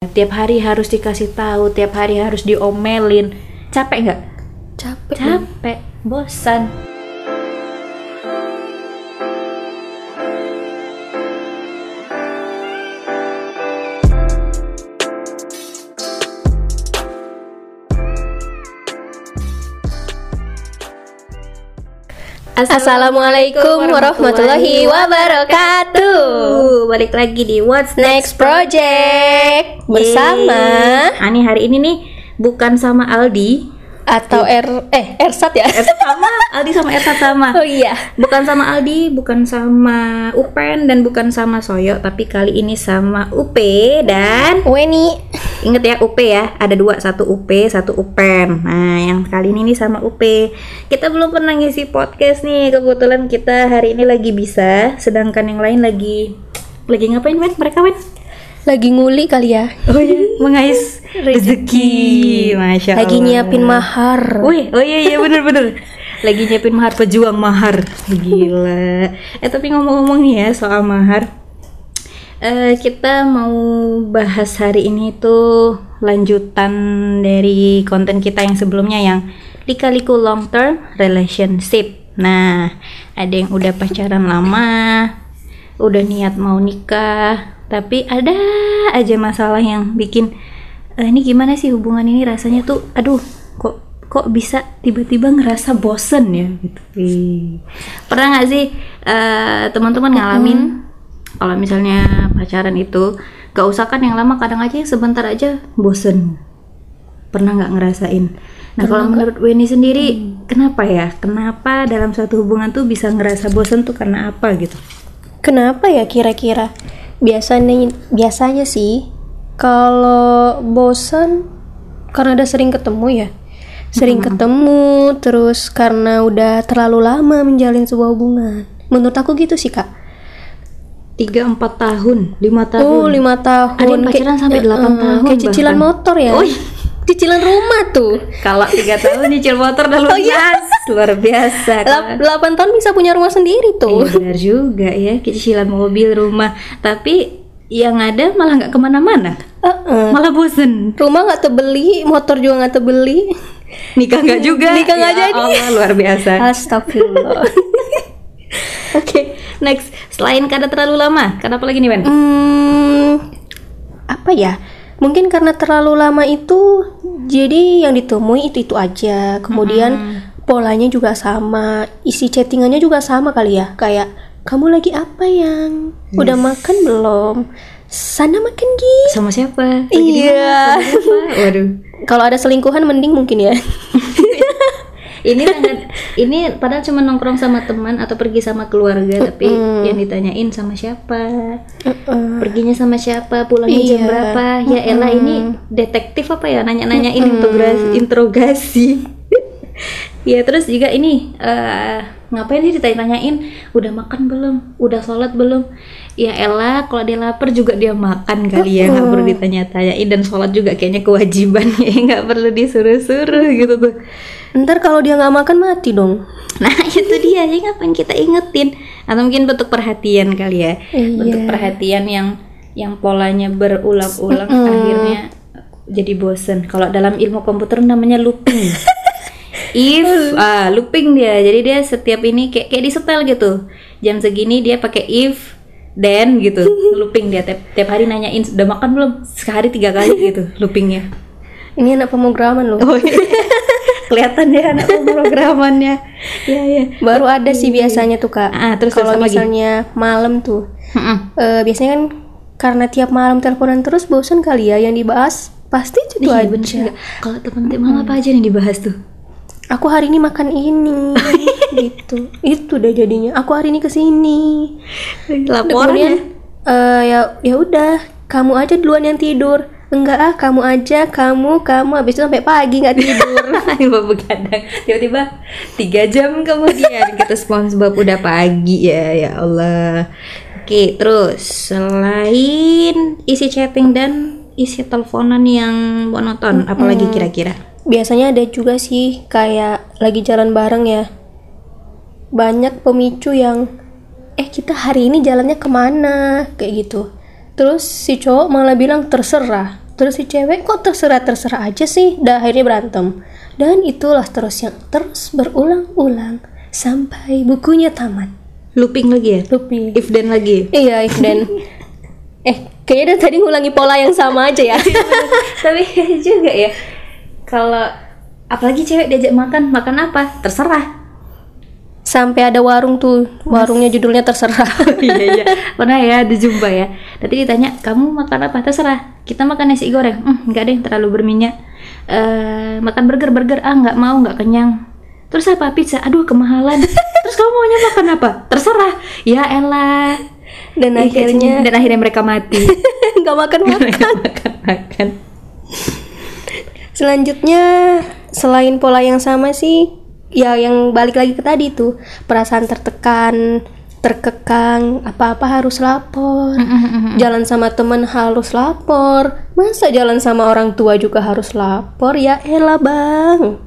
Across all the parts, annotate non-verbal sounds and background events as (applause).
tiap hari harus dikasih tahu tiap hari harus diomelin. Capek nggak? Capek. Capek bosan Assalamualaikum warahmatullahi wabarakatuh. balik lagi di What's Next project bersama Ani hari ini nih bukan sama Aldi atau R eh Ersat ya. Ersat sama Aldi sama Ersat sama Oh iya. bukan sama Aldi bukan sama Upen dan bukan sama Soyo tapi kali ini sama UP dan Weni. Ingat ya UP ya, ada dua, satu UP, satu UPEN. Nah, yang kali ini nih sama UP. Kita belum pernah ngisi podcast nih, kebetulan kita hari ini lagi bisa, sedangkan yang lain lagi lagi ngapain men? Mereka men? Lagi nguli kali ya. Oh iya, mengais rezeki. Masya Allah. Lagi nyiapin mahar. Wih, oh iya iya bener bener. Lagi nyiapin mahar pejuang mahar. Gila. Eh tapi ngomong-ngomong nih ya soal mahar. Eh, kita mau bahas hari ini tuh lanjutan dari konten kita yang sebelumnya yang lika-liku long term relationship. Nah, ada yang udah pacaran lama, udah niat mau nikah, tapi ada aja masalah yang bikin "Eh, ini gimana sih hubungan ini rasanya tuh, aduh, kok kok bisa tiba-tiba ngerasa bosen ya gitu. Pernah nggak sih eh, teman-teman ngalamin kalau misalnya pacaran itu gak usah kan yang lama kadang aja yang sebentar aja bosen pernah nggak ngerasain nah kalau menurut Weni sendiri kenapa ya kenapa dalam suatu hubungan tuh bisa ngerasa bosen tuh karena apa gitu Kenapa ya kira-kira? Biasanya biasanya sih kalau bosan karena udah sering ketemu ya. Sering ketemu terus karena udah terlalu lama menjalin sebuah hubungan. Menurut aku gitu sih, Kak. Tiga empat tahun lima tahun Oh, lima tahun. Ada yang pacaran sampai eh, delapan eh, tahun Kayak cicilan bahkan. motor ya. Oh, iya. Cicilan rumah tuh. kalau tiga tahun nyicil motor udah (laughs) Oh, iya. luar biasa Lap- 8 tahun bisa punya rumah sendiri tuh. Iya benar juga ya cicilan mobil rumah tapi yang ada malah nggak ke mana-mana Heeh. malah bosen Rumah nggak terbeli, motor juga nggak terbeli. nikah nggak juga Nikah nggak Ya jadi. Allah, luar biasa Astagfirullah. (laughs) oke next selain karena terlalu lama kenapa lagi nih Ben Hmm, apa ya? Mungkin karena terlalu lama itu, jadi yang ditemui itu itu aja. Kemudian polanya juga sama, isi chattingannya juga sama kali ya. Kayak kamu lagi apa yang? Udah makan belum? Sana makan Gi. sama siapa Lagi Iya. mana? Sama siapa? waduh (laughs) Kalau ada selingkuhan mending mungkin ya. Ini sangat ini padahal cuma nongkrong sama teman atau pergi sama keluarga tapi yang ditanyain sama siapa? Perginya sama siapa? Pulangnya jam Iya. berapa? Ya Ella ini detektif apa ya? Nanya-nanyain interogasi interogasi ya terus juga ini eh, ngapain sih ditanya-nanyain udah makan belum? Udah sholat belum ya Ella kalau dia lapar juga dia makan kali ya nggak perlu ditanya-tanyain dan sholat juga kayaknya kewajiban (laughs) ya nggak perlu disuruh-suruh gitu tuh Ntar kalau dia nggak makan mati dong. Nah (laughs) itu dia ya ngapain kita ingetin atau mungkin bentuk perhatian kali ya Iya. bentuk perhatian yang yang polanya berulang-ulang akhirnya jadi bosen. Kalau dalam ilmu komputer namanya looping. (laughs) if ah looping dia jadi dia setiap ini kayak kayak disetel gitu jam segini dia pakai if then gitu looping dia tiap, tiap hari nanyain udah makan belum sehari tiga kali gitu loopingnya Ini anak pemrograman loh. oh iya. (laughs) kelihatan ya anak pemrogramannya ya ya Baru ada sih biasanya tuh kak. Ah, terus kalau lagi? misalnya malam tuh, Mm-mm. eh, biasanya kan karena tiap malam teleponan terus bosan kali ya yang dibahas pasti itu Iya aja. Kalau teman-teman apa aja nih dibahas tuh? Aku hari ini makan ini, (laughs) gitu. Itu deh jadinya. Aku hari ini ke sini. Laporannya. eh ya ya udah, kamu aja duluan yang tidur. Enggak ah, kamu aja, kamu, kamu. Habis itu sampai pagi nggak tidur. (laughs) Bapak begadang. Tiba-tiba tiga jam kemudian kita SpongeBob udah pagi ya, ya Allah. Oke, terus selain isi chatting dan isi teleponan yang monoton, apalagi kira-kira? Biasanya ada juga sih kayak lagi jalan bareng ya. Banyak pemicu yang eh kita hari ini jalannya ke mana kayak gitu. Terus si cowok malah bilang terserah, terus si cewek kok terserah terserah aja sih dan akhirnya berantem dan itulah terus yang terus berulang-ulang sampai bukunya tamat Looping lagi ya? Lupi If then lagi. iya if then (laughs) eh kayaknya dari tadi ngulangi pola yang sama aja ya Tapi (laughs) juga ya. Kalau apalagi cewek diajak makan, makan apa? Terserah. sampai ada warung tuh warungnya judulnya terserah (laughs) iya iya. Pernah ya dijumpa ya. Nanti ditanya, "Kamu makan apa?" Terserah. Kita makan nasi goreng. Hmm, enggak deh, terlalu berminyak. Eh, makan burger, burger. Ah, nggak mau, nggak kenyang. Terus apa? Pizza. Aduh, kemahalan. (laughs) Terus kamu maunya makan apa? Terserah. Ya elah. dan kayak akhirnya dan akhirnya mereka mati. (laughs) nggak makan makan makan makan. Selanjutnya selain pola yang sama sih ya yang balik lagi ke tadi tuh perasaan tertekan, terkekang, apa-apa harus lapor. Jalan sama temen harus lapor. Masa jalan sama orang tua juga harus lapor? Ya elah, Bang.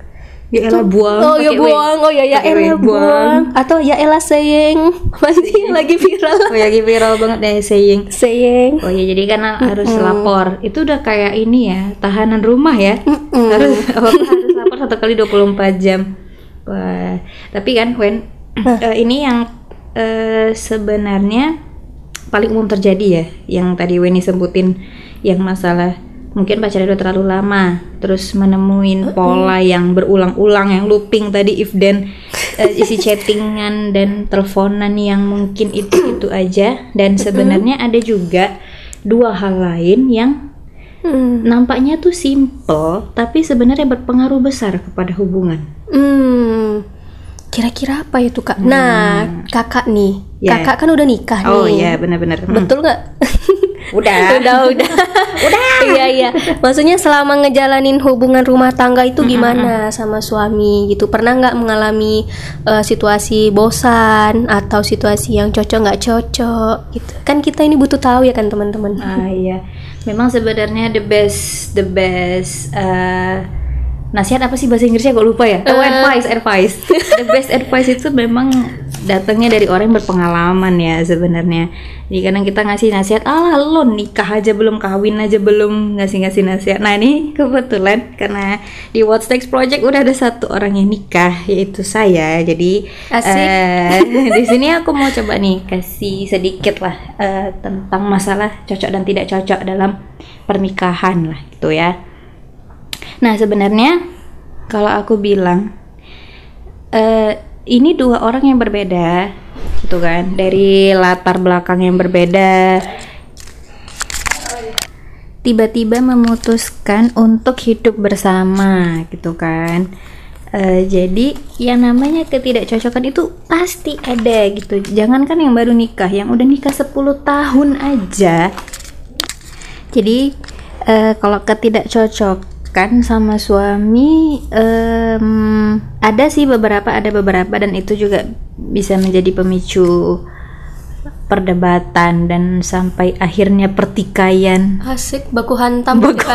Ya elah buang. oh ya buang, oh ya ya elah buang. Atau ya elah sayang. (laughs) Masih lagi viral. Oh ya lagi viral banget deh saying. Sayang. Oh ya jadi karena harus lapor. Itu udah kayak ini ya, tahanan rumah ya. Harus apa (laughs) harus lapor satu kali 24 jam. Wah, tapi kan Wen (clears throat) eh, ini yang eh, sebenarnya paling umum terjadi ya, yang tadi Weni sebutin yang masalah mungkin pacarnya udah terlalu lama, terus menemuin pola yang berulang-ulang, yang looping tadi if then eh, isi (laughs) chattingan dan teleponan yang mungkin itu itu aja, dan sebenarnya ada juga dua hal lain yang Hmm. nampaknya tuh simple, tapi sebenarnya berpengaruh besar kepada hubungan. Hmm. Kira-kira apa itu kak? Nah, kakak nih, Ya. kakak kan udah nikah Oh nih. iya benar-benar. Hmm. Betul nggak? (laughs) Udah. udah, udah, (laughs) udah. Iya, iya. Maksudnya selama ngejalanin hubungan rumah tangga itu gimana sama suami gitu? Pernah nggak mengalami eh, situasi bosan atau situasi yang cocok nggak cocok gitu? Kan kita ini butuh tahu ya kan teman-teman. Ah iya, memang sebenarnya the best, the best. eh, nasihat apa sih bahasa Inggrisnya? Gue lupa ya. Oh, advice, advice. (laughs) the best advice itu memang datangnya dari orang yang berpengalaman ya sebenarnya. Jadi kadang kita ngasih nasihat, ah lo nikah aja belum kawin aja belum ngasih ngasih nasihat. Nah ini kebetulan karena di What's Next Project udah ada satu orang yang nikah yaitu saya. Jadi eh, di sini aku mau (laughs) coba nih kasih sedikit lah eh, tentang masalah cocok dan tidak cocok dalam pernikahan lah gitu ya. Nah sebenarnya kalau aku bilang eh, ini dua orang yang berbeda gitu kan? Dari latar belakang yang berbeda. Tiba-tiba memutuskan untuk hidup bersama gitu kan? Eh, jadi yang namanya ketidakcocokan itu pasti ada gitu. Jangankan yang baru nikah yang udah nikah 10 tahun aja. Jadi eh, kalau ketidakcocokan sama suami em, ada sih beberapa ada beberapa dan itu juga bisa menjadi pemicu perdebatan dan sampai akhirnya pertikaian. Asik baku hantam. Baku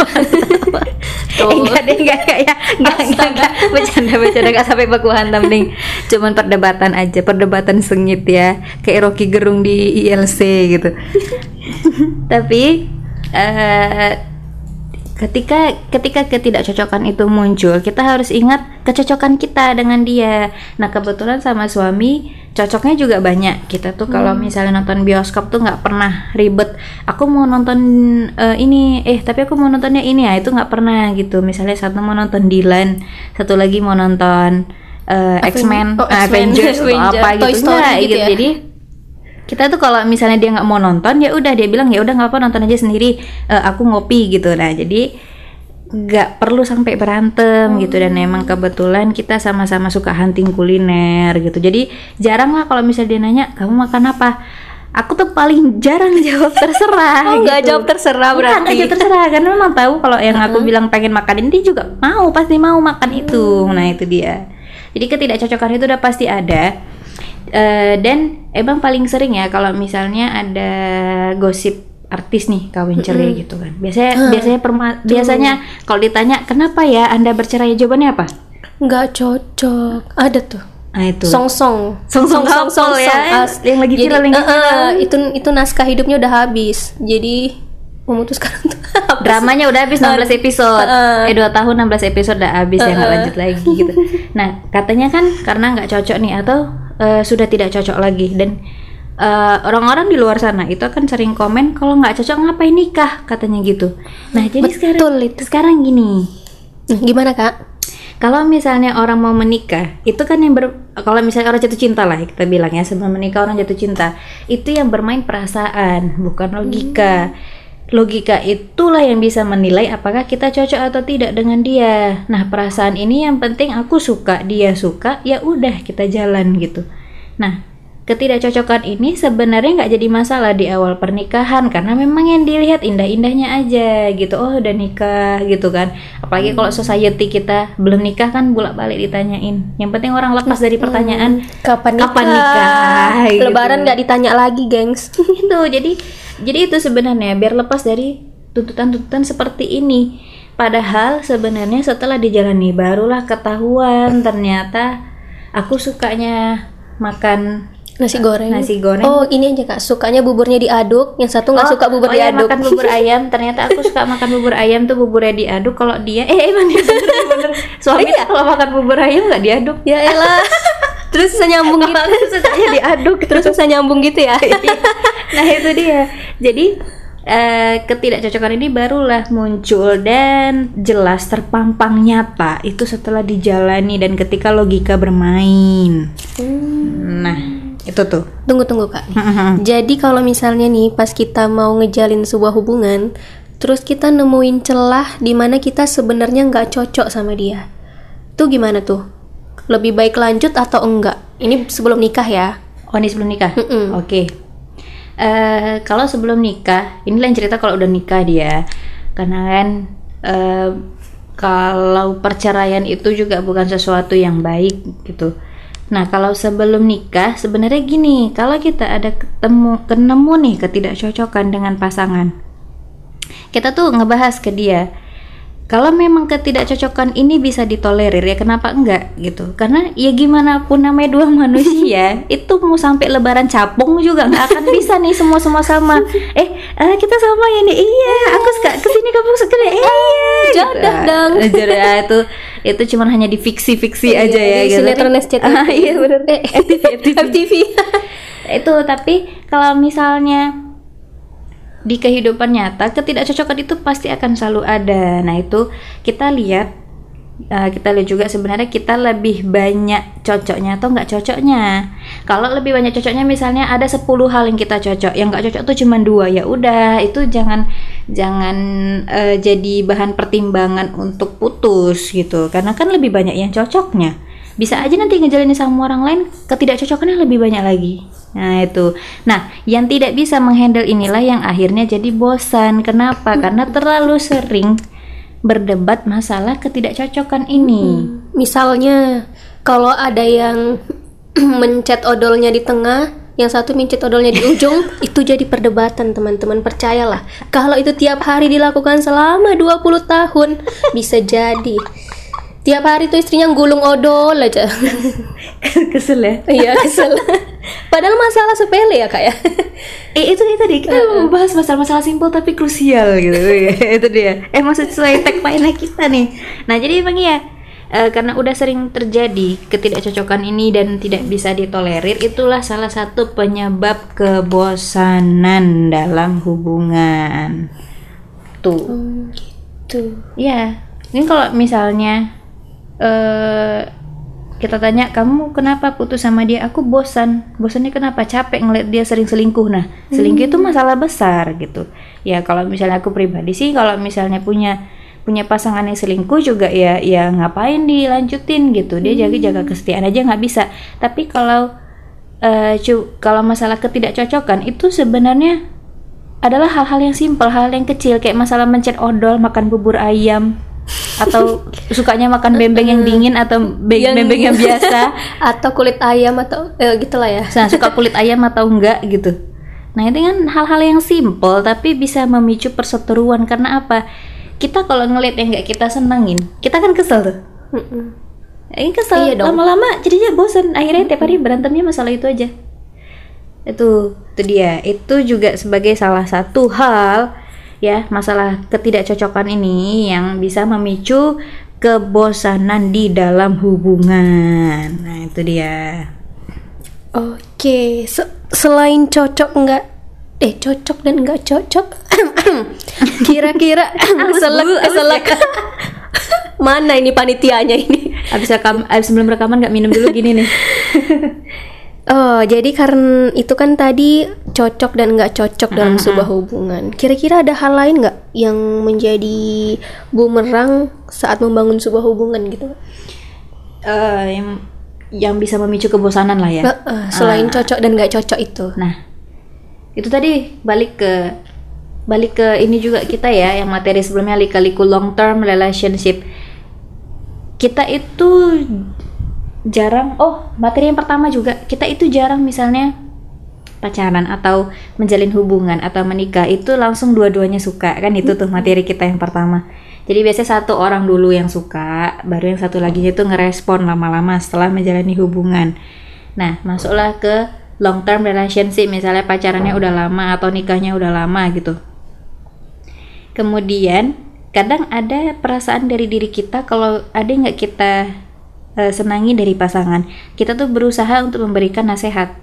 Tuh. (laughs) enggak deh, enggak, enggak ya. Enggak, enggak, enggak. Bercanda, bercanda, enggak sampai baku hantam nih. Cuman perdebatan aja, perdebatan sengit ya. Kayak Rocky Gerung di ILC gitu. (laughs) Tapi eh ketika ketika ketidakcocokan itu muncul, kita harus ingat kecocokan kita dengan dia. Nah, kebetulan sama suami cocoknya juga banyak. Kita tuh kalau misalnya nonton bioskop tuh nggak pernah ribet. Aku mau nonton eh, ini, eh tapi aku mau nontonnya ini ya, itu nggak pernah gitu. Misalnya satu mau nonton Dylan, satu lagi mau nonton eh, X-Men, Oh, X-Men, Avengers (laughs) atau Avenger, apa Toy gitu. Story Nggak, gitu ya? Jadi kita tuh kalau misalnya dia nggak mau nonton ya udah dia bilang ya udah nggak apa nonton aja sendiri. Eh, aku ngopi gitu. Nah jadi nggak perlu sampai berantem gitu. Dan emang kebetulan kita sama-sama suka hunting kuliner gitu. Jadi jarang lah kalau misalnya dia nanya kamu makan apa? Aku tuh paling jarang (laughs) jawab terserah Oh, nggak gitu. jawab terserah berarti. nggak jawab terserah. Karena memang tahu kalau yang aku bilang pengen makan ini dia juga mau pasti mau makan itu. Nah itu dia. Jadi ketidakcocokan itu udah pasti ada Eh, dan emang paling sering ya kalau misalnya ada gosip artis nih kawin cerai gitu kan biasanya biasanya perma- biasanya kalau ditanya kenapa ya anda bercerai jawabannya apa Nggak cocok. Ada tuh. nah itu Song-song. Song-song couple ya, as- yang lagi viral, yang lagi eh, eh, itu itu naskah hidupnya udah habis. Jadi memutuskan untuk? Dramanya udah habis 16 episode. Eh 2 tahun 16 episode udah habis ya nggak lanjut lagi gitu. (laughs) Nah, katanya kan karena nggak cocok nih atau eh, sudah tidak cocok lagi dan eh, orang-orang di luar sana itu akan sering komen kalau nggak cocok ngapain nikah katanya gitu. Nah, jadi sekarang Betul itu. sekarang gini, Nah, gimana kak kalau misalnya orang mau menikah, itu kan yang ber kalau misalnya orang jatuh cinta lah kita bilang ya sebelum menikah orang jatuh cinta, itu yang bermain perasaan bukan logika. Logika itulah yang bisa menilai apakah kita cocok atau tidak dengan dia. Nah, perasaan ini yang penting aku suka, dia suka, ya udah kita jalan gitu. Nah, ketidakcocokan ini sebenarnya nggak jadi masalah di awal pernikahan karena memang yang dilihat indah-indahnya aja gitu. Oh udah nikah gitu kan. Apalagi kalau society kita belum nikah kan bolak-balik ditanyain. Yang penting orang lepas dari pertanyaan kapan nikah, Kapan nikah, gitu. lebaran nggak ditanya lagi gengs. Itu jadi jadi itu sebenarnya biar lepas dari tuntutan-tuntutan seperti ini. Padahal sebenarnya setelah dijalani barulah ketahuan ternyata aku sukanya makan nasi goreng. nasi goreng. Oh ini aja kak. Sukanya buburnya diaduk. Yang satu nggak Oh, suka bubur oh iya, diaduk. makan bubur ayam. Ternyata aku suka makan bubur ayam tuh buburnya diaduk. Kalau dia eh emang dia bener, bener. (laughs) suami Iya. kalau makan bubur ayam nggak diaduk. Ya elah (laughs) terus bisa nyambung gitu. (laughs) sukanya diaduk. Terus bisa nyambung gitu ya? Nah itu dia. Jadi eh, ketidakcocokan ini barulah muncul dan jelas terpampang nyata. Itu setelah dijalani dan ketika logika bermain. Nah itu tuh. Tunggu tunggu kak. Jadi kalau misalnya nih pas kita mau ngejalin sebuah hubungan terus kita nemuin celah di mana kita sebenarnya nggak cocok sama dia tuh gimana tuh lebih baik lanjut atau enggak ini sebelum nikah ya oh ini sebelum nikah. Oke. Eh, kalau sebelum nikah, ini lain cerita kalau udah nikah dia. Karena kan eh, kalau perceraian itu juga bukan sesuatu yang baik gitu. Nah, kalau sebelum nikah sebenarnya gini, kalau kita ada ketemu kenemu nih ketidakcocokan dengan pasangan. Kita tuh ngebahas ke dia. Kalau memang ketidakcocokan ini bisa ditolerir ya kenapa enggak gitu? Karena ya gimana pun namanya dua (laughs) manusia itu mau sampai lebaran capung juga nggak akan bisa nih semua semua sama. Eh eh, kita sama ya nih iya aku suka ke sini kamu suka eh, iya. Jodoh dong. Eh, Jodoh ya, itu itu cuman hanya di fiksi-fiksi aja ya di gitu. sinetron SCTV. Ah, iya benar. eh, (laughs) FTV, FTV. itu tapi kalau misalnya di kehidupan nyata ketidakcocokan itu pasti akan selalu ada. Nah itu kita lihat uh, kita lihat juga sebenarnya kita lebih banyak cocoknya atau nggak cocoknya. Kalau lebih banyak cocoknya misalnya ada 10 hal yang kita cocok yang nggak cocok tuh cuma dua. Ya udah itu jangan jangan uh, jadi bahan pertimbangan untuk putus gitu. Karena kan lebih banyak yang cocoknya. Bisa aja nanti ngejalanin sama orang lain ketidakcocokannya lebih banyak lagi nah itu nah yang tidak bisa menghandle inilah yang akhirnya jadi bosan kenapa karena terlalu sering berdebat masalah ketidakcocokan ini Misalnya kalau ada yang (clears throat) mencet odolnya di tengah, yang satu mencet odolnya di ujung, (laughs) itu jadi perdebatan teman-teman. Percayalah, kalau itu tiap hari dilakukan selama 20 tahun, bisa jadi. Tiap hari tuh istrinya gulung odol aja. (laughs) kesel ya? Iya, kesel. (laughs) Padahal masalah sepele ya, Kak ya. eh itu dia tadi. Kita membahas masalah-masalah simpel tapi krusial gitu. (laughs) Itu dia. Emang sesuai tagline kita nih. Nah jadi emang ya eh, karena udah sering terjadi ketidakcocokan ini dan tidak bisa ditolerir itulah salah satu penyebab kebosanan dalam hubungan. Tuh. Tuh. Ya, ini kalau misalnya eh kita tanya kamu kenapa putus sama dia? Aku bosan. Bosannya kenapa? Capek ngeliat dia sering selingkuh. Nah, selingkuh itu masalah besar gitu. Ya kalau misalnya aku pribadi sih, kalau misalnya punya punya pasangan yang selingkuh juga ya ya ngapain dilanjutin gitu. Dia jaga-jaga kesetiaan aja nggak bisa. Tapi kalau cu- kalau masalah ketidakcocokan itu sebenarnya adalah hal-hal yang simpel, hal yang kecil kayak masalah mencet odol, makan bubur ayam, atau sukanya makan bembeng yang dingin atau Yang- bembeng yang biasa, (laughs) Atau kulit ayam atau eh, gitulah ya. nah, suka kulit ayam atau enggak gitu. Nah itu kan hal-hal yang simpel tapi bisa memicu perseteruan karena apa? Kita kalau ngeliat yang nggak kita senengin, kita kan kesel tuh. Mm-mm. Ini kesel Iya lama-lama jadinya bosan. Akhirnya tiap hari berantemnya masalah itu aja. Itu, itu dia. Itu juga sebagai salah satu hal ya masalah ketidakcocokan ini yang bisa memicu kebosanan di dalam hubungan. Nah, itu dia. Oke, se- selain cocok nggak eh cocok dan nggak cocok, (coughs) kira-kira (coughs) selek selek (laughs) mana ini panitianya ini? Abis rekam, abis sebelum rekaman nggak minum dulu gini nih. (laughs) Oh, jadi karena itu kan tadi cocok dan nggak cocok dalam sebuah hubungan. Kira-kira ada hal lain nggak yang menjadi bumerang saat membangun sebuah hubungan gitu? Eh, yang yang bisa memicu kebosanan lah ya. Eh, eh, selain cocok dan nggak cocok itu. Nah, itu tadi balik ke balik ke ini juga kita ya yang materi sebelumnya lika-liku long term relationship. Kita itu jarang oh, materi yang pertama juga kita itu jarang misalnya pacaran atau menjalin hubungan atau menikah itu langsung dua-duanya suka kan itu tuh materi kita yang pertama. Jadi biasanya satu orang dulu yang suka, baru yang satu lagi itu ngerespon lama-lama setelah menjalani hubungan. Nah, masuklah ke long term relationship, misalnya pacarannya udah lama atau nikahnya udah lama gitu. Kemudian, kadang ada perasaan dari diri kita kalau ada nggak kita eh, senangi dari pasangan, kita tuh berusaha untuk memberikan nasihat.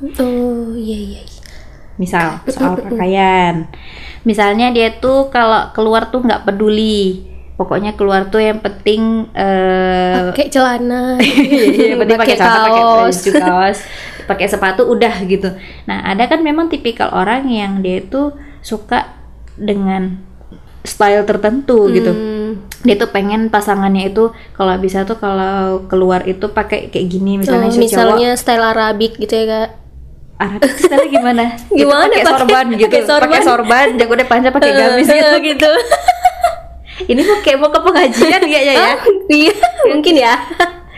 Oh, iya iya. iya. Misal (laughs) soal pakaian, misalnya dia tuh kalau keluar tuh nggak peduli, pokoknya keluar tuh yang penting eh, Pakai celana, (laughs) Iya, penting pakai celana, pakai kaos. baju (laughs) kaos, pakai sepatu udah gitu. Nah, ada kan memang tipikal orang yang dia itu suka dengan style tertentu gitu. Dia tuh pengen pasangannya itu kalau bisa tuh kalau keluar itu pakai kayak gini misalnya Oh, si cowok misalnya style Arabik gitu ya kak. Arab style gimana? (laughs) Gimana pakai sorban gitu. pakai sorban? Pakai sorban, jagonya panjang pakai (laughs) gamis gitu. Eh, gitu. (laughs) Ini kok kayak mau ke pengajian kayaknya ya. Iya, mungkin ya.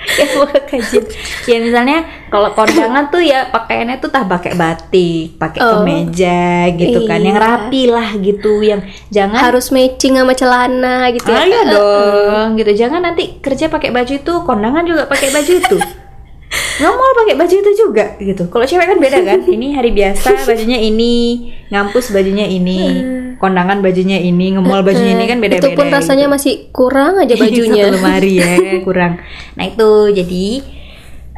Ya (laughs) mau ke kajian ya misalnya kalau kondangan tuh ya pakaiannya tuh tah pakai batik pakai Oh. kemeja gitu kan. Yang Iya. rapi lah gitu yang jangan Harus matching sama celana gitu ah, ya. iya dong gitu. Jangan nanti kerja pakai baju itu kondangan juga pakai baju itu. (laughs) Ngomol pakai baju itu juga gitu. Kalau cewek kan beda kan. Ini hari biasa bajunya ini ngampus bajunya ini kondangan bajunya ini ngemol bajunya ini kan beda-beda Itu pun rasanya gitu. masih kurang aja (laughs) bajunya. Satu lemari ya (laughs) kurang. Nah itu jadi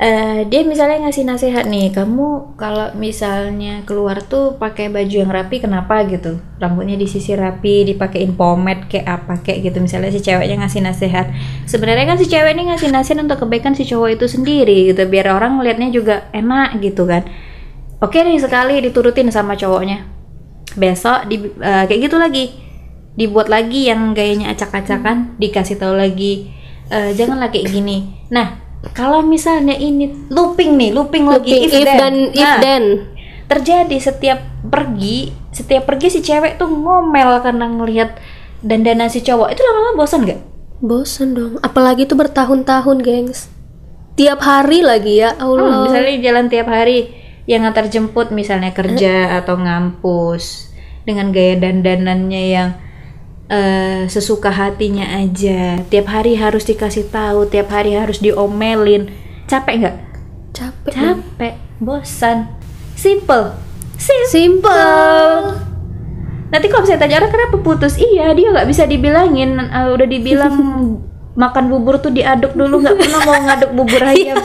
eh, dia misalnya ngasih nasihat nih kamu kalau misalnya keluar tuh pakai baju yang rapi kenapa? gitu. Rambutnya disisir rapi dipakein pomade kayak apa kayak gitu. Misalnya si ceweknya ngasih nasihat. Sebenarnya kan si cewek ini ngasih nasihat untuk kebaikan si cowok itu sendiri gitu biar orang ngelihatnya juga enak gitu kan. Oke nih sekali diturutin sama cowoknya besok di eh, kayak gitu lagi dibuat lagi yang gayanya acak-acakan dikasih tahu lagi eh, janganlah kayak gini nah kalau misalnya ini looping nih looping, lagi Looping, if dan if Nah, then. terjadi setiap pergi setiap pergi si cewek tuh ngomel karena ngelihat dandanan si cowok itu lama-lama bosan gak? Bosan dong. Apalagi tuh bertahun-tahun, gengs. Tiap hari lagi ya, Hmm, Allah. misalnya jalan tiap hari yang ngantar jemput misalnya kerja atau ngampus dengan gaya dandanannya yang eh, sesuka hatinya aja. Tiap hari harus dikasih tahu tiap hari harus diomelin. Capek nggak? Capek. capek. Bosan. Simple. Simple. Simple. nanti kalau saya tanya orang kenapa putus? Iya dia nggak bisa dibilangin. Eh, udah dibilang (laughs) makan bubur tuh diaduk dulu nggak pernah mau ngaduk bubur (laughs) ayam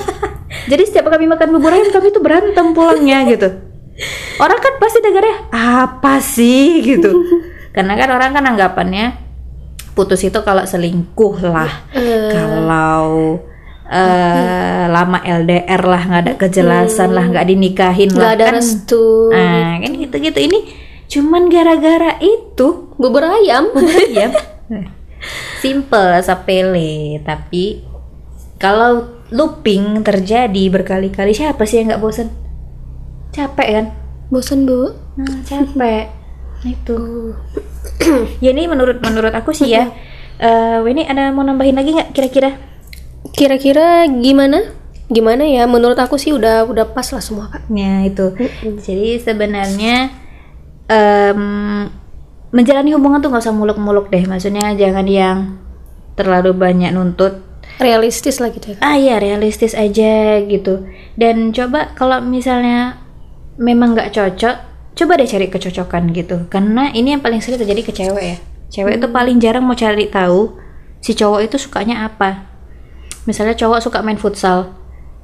jadi setiap kami makan bubur ayam kami tuh berantem pulangnya gitu. Orang kan pasti dengarnya apa sih? gitu. (laughs) Karena kan orang kan anggapannya putus itu kalau selingkuh lah. Eh, kalau eh, lama LDR lah nggak ada kejelasan lah nggak dinikahin nggak lah ada kan. restu. Nah, kan gitu-gitu. Ini cuman gara-gara itu. Bubur ayam. bubur ayam. (laughs) Simple, sepele, tapi kalau looping terjadi berkali-kali siapa sih yang nggak bosan? Capek kan? Bosan, Bu. Nah, capek. (laughs) Itu. ya ini menurut menurut aku sih ya. Eh, ini ada mau nambahin lagi nggak kira-kira? Kira-kira gimana? Gimana ya? Menurut aku sih udah udah pas lah semua, Kak. Ya itu. Jadi sebenarnya em, menjalani hubungan tuh nggak usah muluk-muluk deh. Maksudnya jangan yang terlalu banyak nuntut. Realistis lah gitu ya. Ah ya realistis aja gitu. Dan coba kalau misalnya memang nggak cocok, coba deh cari kecocokan gitu. Karena ini yang paling sering terjadi ke cewek ya. Cewek itu paling jarang mau cari tahu si cowok itu sukanya apa. Misalnya cowok suka main futsal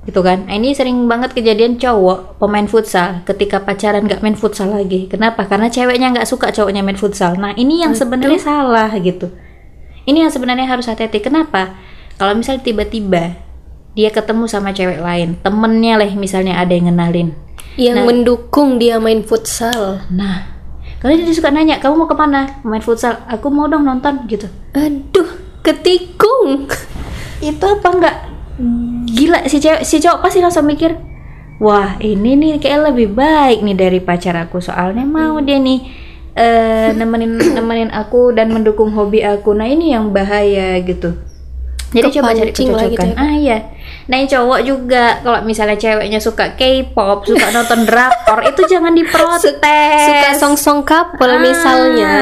gitu kan. Nah, ini sering banget kejadian cowok pemain futsal ketika pacaran nggak main futsal lagi. Kenapa? Karena ceweknya nggak suka cowoknya main futsal. Nah ini yang sebenarnya salah gitu. Ini yang sebenarnya harus hati-hati. Kenapa kalau misalnya tiba-tiba dia ketemu sama cewek lain temennya lah misalnya ada yang ngenalin. Yang mendukung dia main futsal. nah kalau dia suka nanya kamu mau ke mana? Main futsal? Aku mau dong nonton gitu. Aduh ketikung. (laughs) Itu apa enggak? Gila si cewek si cowok pasti langsung mikir wah ini nih kayak lebih baik nih dari pacar aku. Soalnya mau dia nih eh nemenin (clears throat) nemenin aku dan mendukung hobi aku. Nah ini yang bahaya gitu jadi coba cari gitu. kecocokan. Kak. ah iya. Nah yang cowok juga kalau misalnya ceweknya suka K-pop suka (laughs) nonton drakor itu jangan diprotes. Suka song-song couple Ah. misalnya.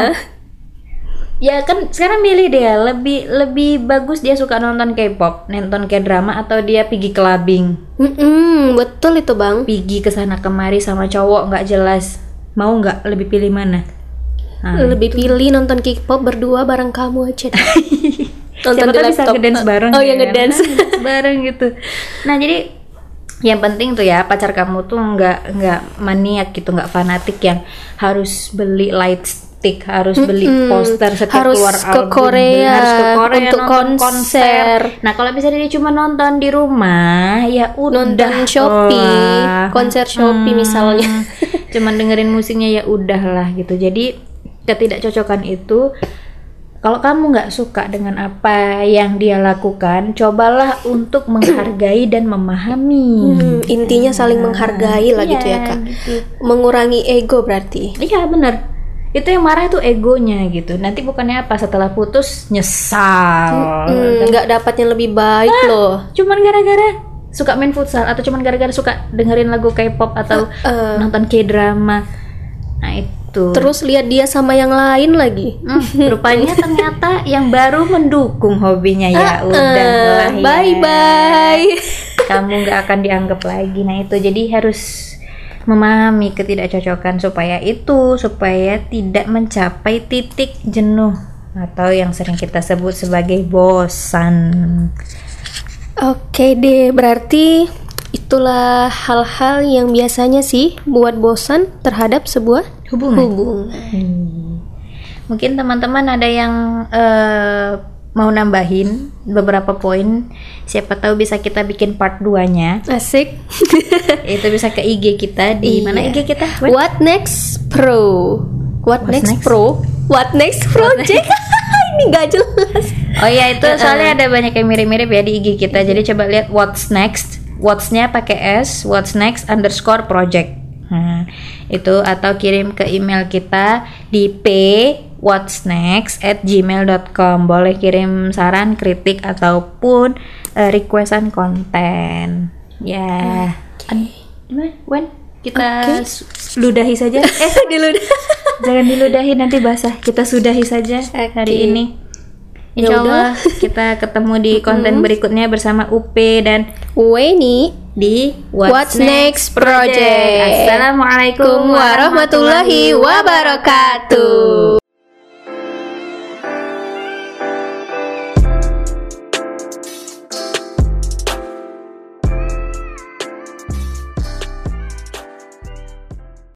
Ya kan sekarang milih dia. Lebih lebih bagus dia suka nonton K-pop, nonton K-drama atau dia pergi clubbing, Mm-mm, betul itu bang. Pergi ke sana kemari sama cowok nggak jelas. Mau nggak? Lebih pilih mana? Nah, lebih pilih nonton K-pop berdua bareng kamu aja (laughs) deh. siapa tahu bisa ngedance bareng. oh ya kan? ngedance Nah, (laughs) bareng gitu. Nah, jadi yang penting tuh ya pacar kamu tuh nggak nggak maniak gitu, nggak fanatik yang harus beli light stick, harus beli poster setiap Harus keluar ke album, Korea harus ke Korea untuk nonton konser. Nah, kalau misalnya dia cuma nonton di rumah, ya udah nonton Shopee lah. konser Shopee misalnya Hmm, cuman dengerin musiknya ya udahlah gitu. Jadi ketidakcocokan itu kalau kamu nggak suka dengan apa yang dia lakukan, cobalah untuk menghargai dan memahami. Hmm, intinya saling menghargai lah gitu ya Iya, kak. gitu. mengurangi ego berarti. Iya bener itu yang marah itu egonya gitu. Nanti bukannya apa? Setelah putus nyesal. Hmm, nggak dapat yang lebih baik loh. Cuman gara-gara suka main futsal atau cuman gara-gara suka dengerin lagu K-pop atau Eh, nonton K-drama. Nah itu terus lihat dia sama yang lain lagi. Hmm, rupanya (laughs) ternyata yang baru mendukung hobinya ya udah lah ya. bye bye kamu nggak akan dianggap lagi. Nah itu jadi harus memahami ketidakcocokan supaya itu supaya tidak mencapai titik jenuh atau yang sering kita sebut sebagai bosan. Oke deh, berarti itulah hal-hal yang biasanya sih buat bosan terhadap sebuah hubungan hubungan. Hmm. mungkin teman-teman ada yang eh, mau nambahin beberapa poin siapa tahu bisa kita bikin part 2 nya Asik. (laughs) itu bisa ke IG kita di mana Iya. IG kita What next pro? What What's next, next? pro? What next project? (laughs) Ini gak jelas. Oh iya itu soalnya ada banyak yang mirip-mirip ya di IG kita. Jadi coba lihat what's next. What's-nya pakai S, what's next underscore project. Nah, itu atau kirim ke email kita di p what's next at gmail.com boleh kirim saran kritik ataupun eh, requestan konten. Ya. An- gimana? Wen kita su- ludahi saja. (laughs) Eh Dulu jangan diludahi nanti basah. Kita sudahi saja hari ini. Ya Insya Allah kita ketemu di (laughs) konten berikutnya bersama UP dan Weni di What's Next Project. Assalamualaikum warahmatullahi wabarakatuh.